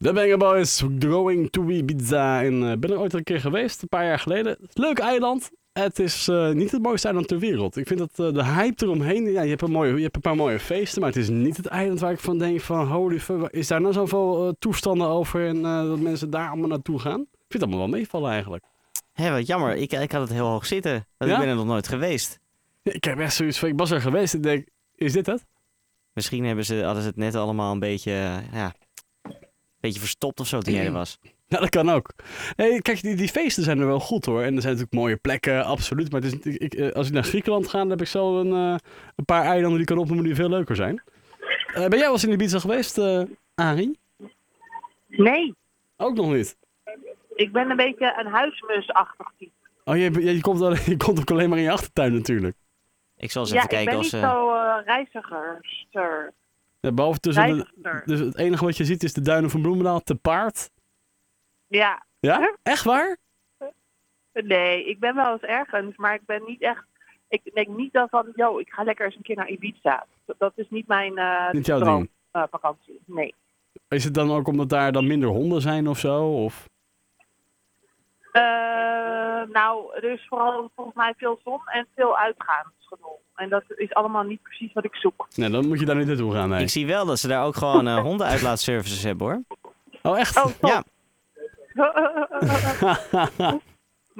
De Banger Boys going to Ibiza. En uh, ben er ooit een keer geweest, een paar jaar geleden. Leuk eiland. Het is uh, niet het mooiste eiland ter wereld. Ik vind dat uh, de hype eromheen. Ja, je, hebt een mooie, je hebt een paar mooie feesten, maar het is niet het eiland waar ik van denk: van holy fuck, is daar nou zoveel toestanden over en dat mensen daar allemaal naartoe gaan? Ik vind het allemaal wel meevallen eigenlijk. Hé, wat jammer. Ik, ik had het heel hoog zitten. Want ja? Ik ben er nog nooit geweest. Ik heb echt zoiets van: ik was er geweest en denk: is dit het? Misschien hebben ze, hadden ze het net allemaal een beetje, ja, beetje verstopt of zo toen jij er was. Ja, dat kan ook. Nee, kijk, die, die feesten zijn er wel goed hoor. En er zijn natuurlijk mooie plekken, absoluut. Maar het is, ik, ik, als ik naar Griekenland ga, dan heb ik zo een, uh, een paar eilanden die kan opnoemen die veel leuker zijn. Uh, ben jij wel eens in Ibiza geweest, uh, Arie? Nee. Ook nog niet? Ik ben een beetje een huismusachtig type. Oh, je, je, komt, al, je komt ook alleen maar in je achtertuin natuurlijk. Ik zal eens ja, even kijken als... Ja, ik ben niet zo uh, reizigerster. Ja, behalve tussen de, dus het enige wat je ziet is de duinen van Bloemendaal te paard. Ja. Ja? Echt waar? Nee, ik ben wel eens ergens, maar ik ben niet echt... Ik denk niet dan van, yo, ik ga lekker eens een keer naar Ibiza. Dat is niet mijn uh, niet jouw ding. Uh, vakantie, nee. Is het dan ook omdat daar dan minder honden zijn of zo? Of? Uh, nou, er is vooral volgens mij veel zon en veel uitgaansgenol. En dat is allemaal niet precies wat ik zoek. Nee, dan moet je daar niet naartoe gaan. Nee. Ik zie wel dat ze daar ook gewoon uh, hondenuitlaatservices hebben hoor. Oh, echt? Oh, top. Ja.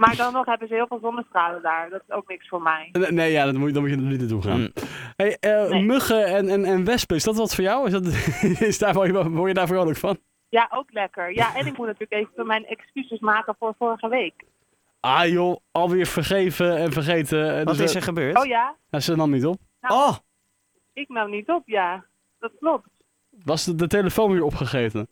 maar dan nog hebben ze heel veel zonnestralen daar. Dat is ook niks voor mij. Nee, nee ja, dan moet, je, dan moet je er niet naartoe gaan. Mm. Hey, uh, nee. muggen en, en, en wespen, is dat wat voor jou? Is dat, is daar, word je daar vrolijk van? Ja, ook lekker. Ja, en ik moet natuurlijk even mijn excuses maken voor vorige week. Ah joh, alweer vergeven en vergeten. Wat dus, is er gebeurd? Oh ja? Ja, ze nam niet op. Nou, oh! Ik nam niet op, ja. Dat klopt. Was de, de telefoon weer opgegeten?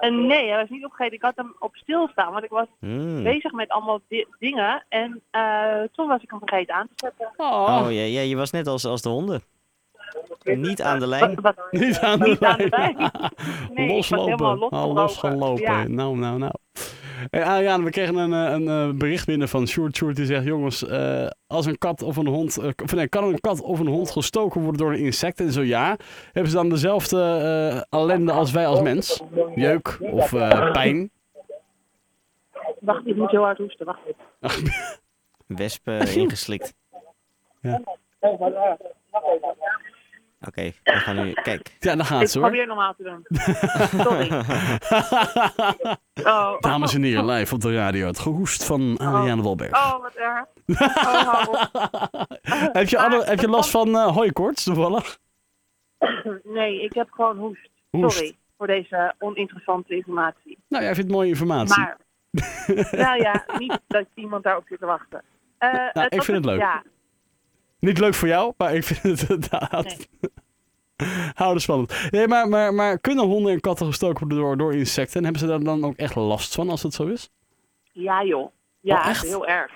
En nee, hij was niet opgegeten. Ik had hem op stilstaan, want ik was Hmm. bezig met allemaal di dingen. En uh, toen was ik hem vergeten aan te zetten. Oh, Oh ja, ja, je was net als, als de honden. Niet aan de lijn. Wat, wat, niet aan de Niet aan de lijn. lijn. Nee, loslopen. Al losgelopen. losgelopen. Ja. Nou, nou, nou. Hey, Ariane, we kregen een, eh, een, eh, bericht binnen van Sjoerd. Sjoerd die zegt, jongens, eh, als een kat of een hond, uh, of nee, kan een kat of een hond gestoken worden door een insect? En zo ja, hebben ze dan dezelfde uh, ellende als wij als mens? Jeuk of uh, pijn? Wacht, ik moet heel hard hoesten. Wacht even. Wesp uh, ingeslikt. Ja. Oké, okay, we gaan nu... Kijk. Ja, dan gaat Ik ze hoor. probeer normaal te doen. Sorry. Oh. Dames en heren, live op de radio. Het gehoest van Ariane Walberg. Oh, wat erg. Oh, heb, je alle, heb je last van uh, hooikoorts toevallig? Nee, ik heb gewoon hoest. Hoest. Sorry voor deze oninteressante informatie. Nou, jij vindt mooie informatie. Maar, nou ja, niet dat iemand daarop zit te wachten. Uh, Nou, ik vind het leuk. Ja, Niet leuk voor jou, maar ik vind het inderdaad... Nee. Houden spannend. Nee, maar, maar, maar kunnen honden en katten gestoken worden door, door insecten? En hebben ze daar dan ook echt last van als het zo is? ja joh. Ja, Oh, echt? heel erg.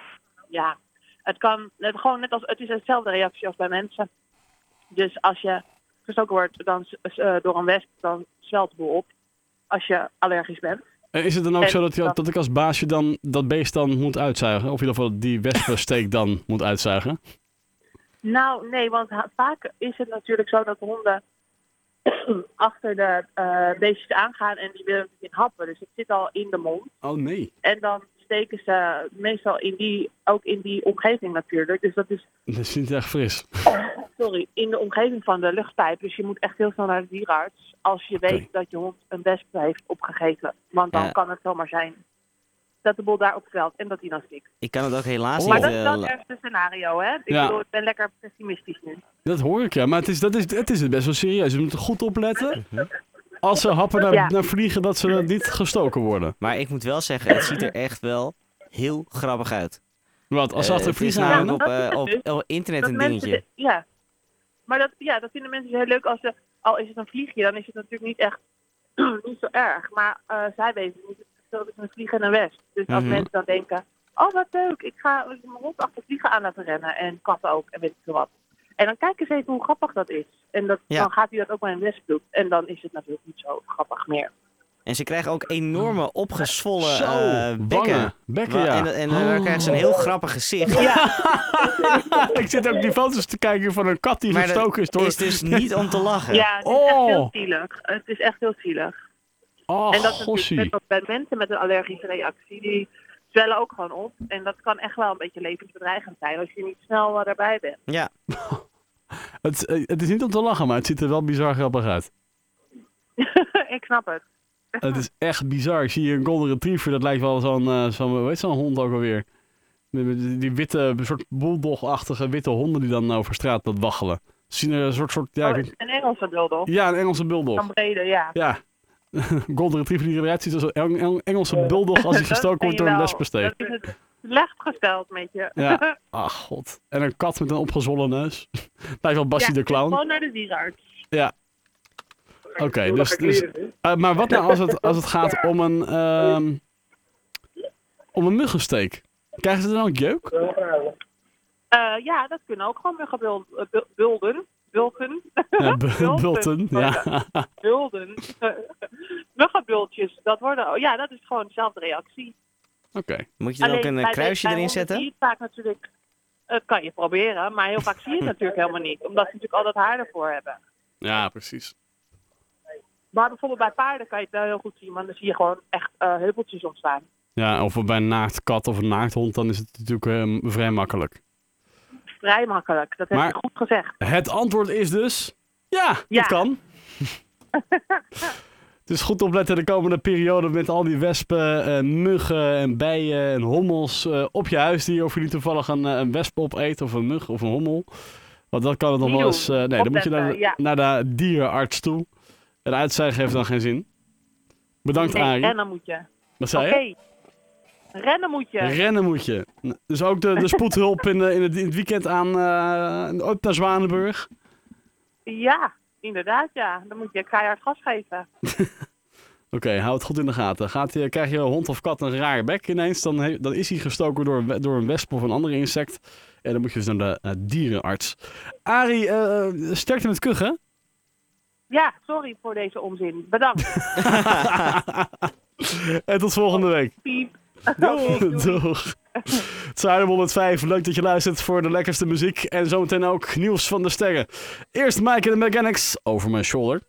Ja. Het kan het, gewoon net als, het is hetzelfde reactie als bij mensen. Dus als je gestoken wordt dan, eh, door een wesp, dan zwelt de boel op. Als je allergisch bent. En is het dan ook En zo dat, je, dat ik als baasje dan dat beest dan moet uitzuigen? Of in ieder geval die wespensteek dan moet uitzuigen? Nou, nee, want vaak is het natuurlijk zo dat honden achter de eh, beestjes aangaan en die willen in happen. Dus het zit al in de mond. Oh nee. En dan steken ze meestal in die, ook in die omgeving natuurlijk. Dus dat is, Dat is niet echt fris. sorry, in de omgeving van de luchtpijp. Dus je moet echt heel snel naar de dierenarts als je weet dat je hond een wesp heeft opgegeten. Want dan Ja. kan het zomaar zijn dat de bol daarop zwelt en dat hij dan stikt. Ik kan het ook helaas Oh. Maar niet... dat is eh, wel het ergste scenario, hè? Ik Ja. bedoel, ik ben lekker pessimistisch nu. Dat hoor ik ja, maar het is, dat is, het is het best wel serieus. Je moet er goed opletten. Als ze happen naar, Ja. naar vliegen, dat ze niet gestoken worden. Maar ik moet wel zeggen, het ziet er echt wel heel grappig uit. Wat, als ze Eh, achter vliegen aan? op, eh, op, op internet dat een dingetje. ja. Maar dat, ja, dat vinden mensen dus heel leuk als ze, al is het een vliegje, dan is het natuurlijk niet echt niet zo erg. Maar eh, zij weten niet het verschil tussen een vlieg en een wesp. Dus als Mhm. mensen dan denken, oh wat leuk, ik ga mijn hond achter vliegen aan laten rennen en katten ook en weet ik veel wat. En dan kijken ze even hoe grappig dat is. En dat, Ja. dan gaat hij dat ook bij een wesp doen. En dan is het natuurlijk niet zo grappig meer. En ze krijgen ook enorme opgezwollen eh, bekken. wangen. Bekken, ja. En, en dan krijgen ze een heel grappig gezicht. ik zit ook die foto's te kijken van een kat die Maar dat gestoken is door... is dus niet om te lachen. Ja, het is Oh. echt heel zielig. Het is echt heel zielig. Oh, en dat is net als bij mensen met een allergische reactie. Die zwellen ook gewoon op. En dat kan echt wel een beetje levensbedreigend zijn als je niet snel eh, daarbij bent. Ja, Het, eh, het is niet om te lachen, maar het ziet er wel bizar grappig uit. ik snap het. Het is echt bizar. Ik zie hier een golden retriever, dat lijkt wel zo'n, eh, zo'n hoe heet zo'n hond ook alweer? Die, die witte, soort bulldog-achtige witte honden die dan over straat dat waggelen. Ze zien er een soort, soort ja, Oh, weet- een Engelse bulldog. ja, een Engelse bulldog. Van brede, ja. Ja. golden retriever die eruit ziet als een Eng- Eng- Engelse bulldog als hij gestoken ken wordt door een wel. wespensteek. Dat is het slecht gesteld met je. Ja. Ach, god. En een kat met een opgezwollen neus. Lijkt wel Bassie Ja, de Clown. Gewoon naar de dierenarts. Oké, dus, dus eh, maar wat nou als het, als het gaat om een, ehm, om een muggensteek? Krijgen ze dan ook jeuk? Eh, ja, dat kunnen ook gewoon muggenbulden. Bulden. Bulten. Ja, bu- Bulten. bulten, ja. Bulden. Muggenbultjes. Dat worden... Ja, dat is gewoon dezelfde reactie. Oké. moet je dan ook Alleen een kruisje erin zetten? zie je vaak natuurlijk... Dat kan je proberen, maar heel vaak zie je het natuurlijk helemaal niet. Omdat ze natuurlijk al dat haar ervoor hebben. Ja, precies. Maar bijvoorbeeld bij paarden kan je het wel heel goed zien, want dan zie je gewoon echt eh, heupeltjes ontstaan. Ja, of bij een naaktkat of een naakthond, dan is het natuurlijk eh, vrij makkelijk. Vrij makkelijk, dat heb Maar- je goed gezegd. Het antwoord is dus... Ja, dat Ja. kan. Het is goed opletten de komende periode met al die wespen, eh, muggen en bijen en hommels eh, op je huisdier. Of je niet toevallig een, eh, een wesp opeet of een mug of een hommel. Want dat kan het nog wel eens... nee, dan moet je naar, de- ja. naar de dierenarts toe. En uitzeigen heeft dan geen zin. Bedankt Nee, Arie. rennen moet je. Wat zei je? Rennen moet je. Rennen moet je. Dus ook de, de spoedhulp in, de, in, het, in het weekend aan eh ook naar Zwanenburg. Ja, inderdaad ja. Dan moet je keihard gas geven. Oké, hou het goed in de gaten. Gaat je, krijg je hond of kat een raar bek ineens, dan, he- dan is hij gestoken door, een door een wesp of een ander insect. En dan moet je dus naar de eh, dierenarts. Arie, eh, sterkte met kuchen. Ja, sorry voor deze onzin. Bedankt. en tot volgende week. Piep. Doeg. Doeg. Het is Aardebol 105. Leuk dat je luistert voor de lekkerste muziek. En zometeen ook nieuws van de sterren. Eerst Mike en de Mechanics over mijn shoulder.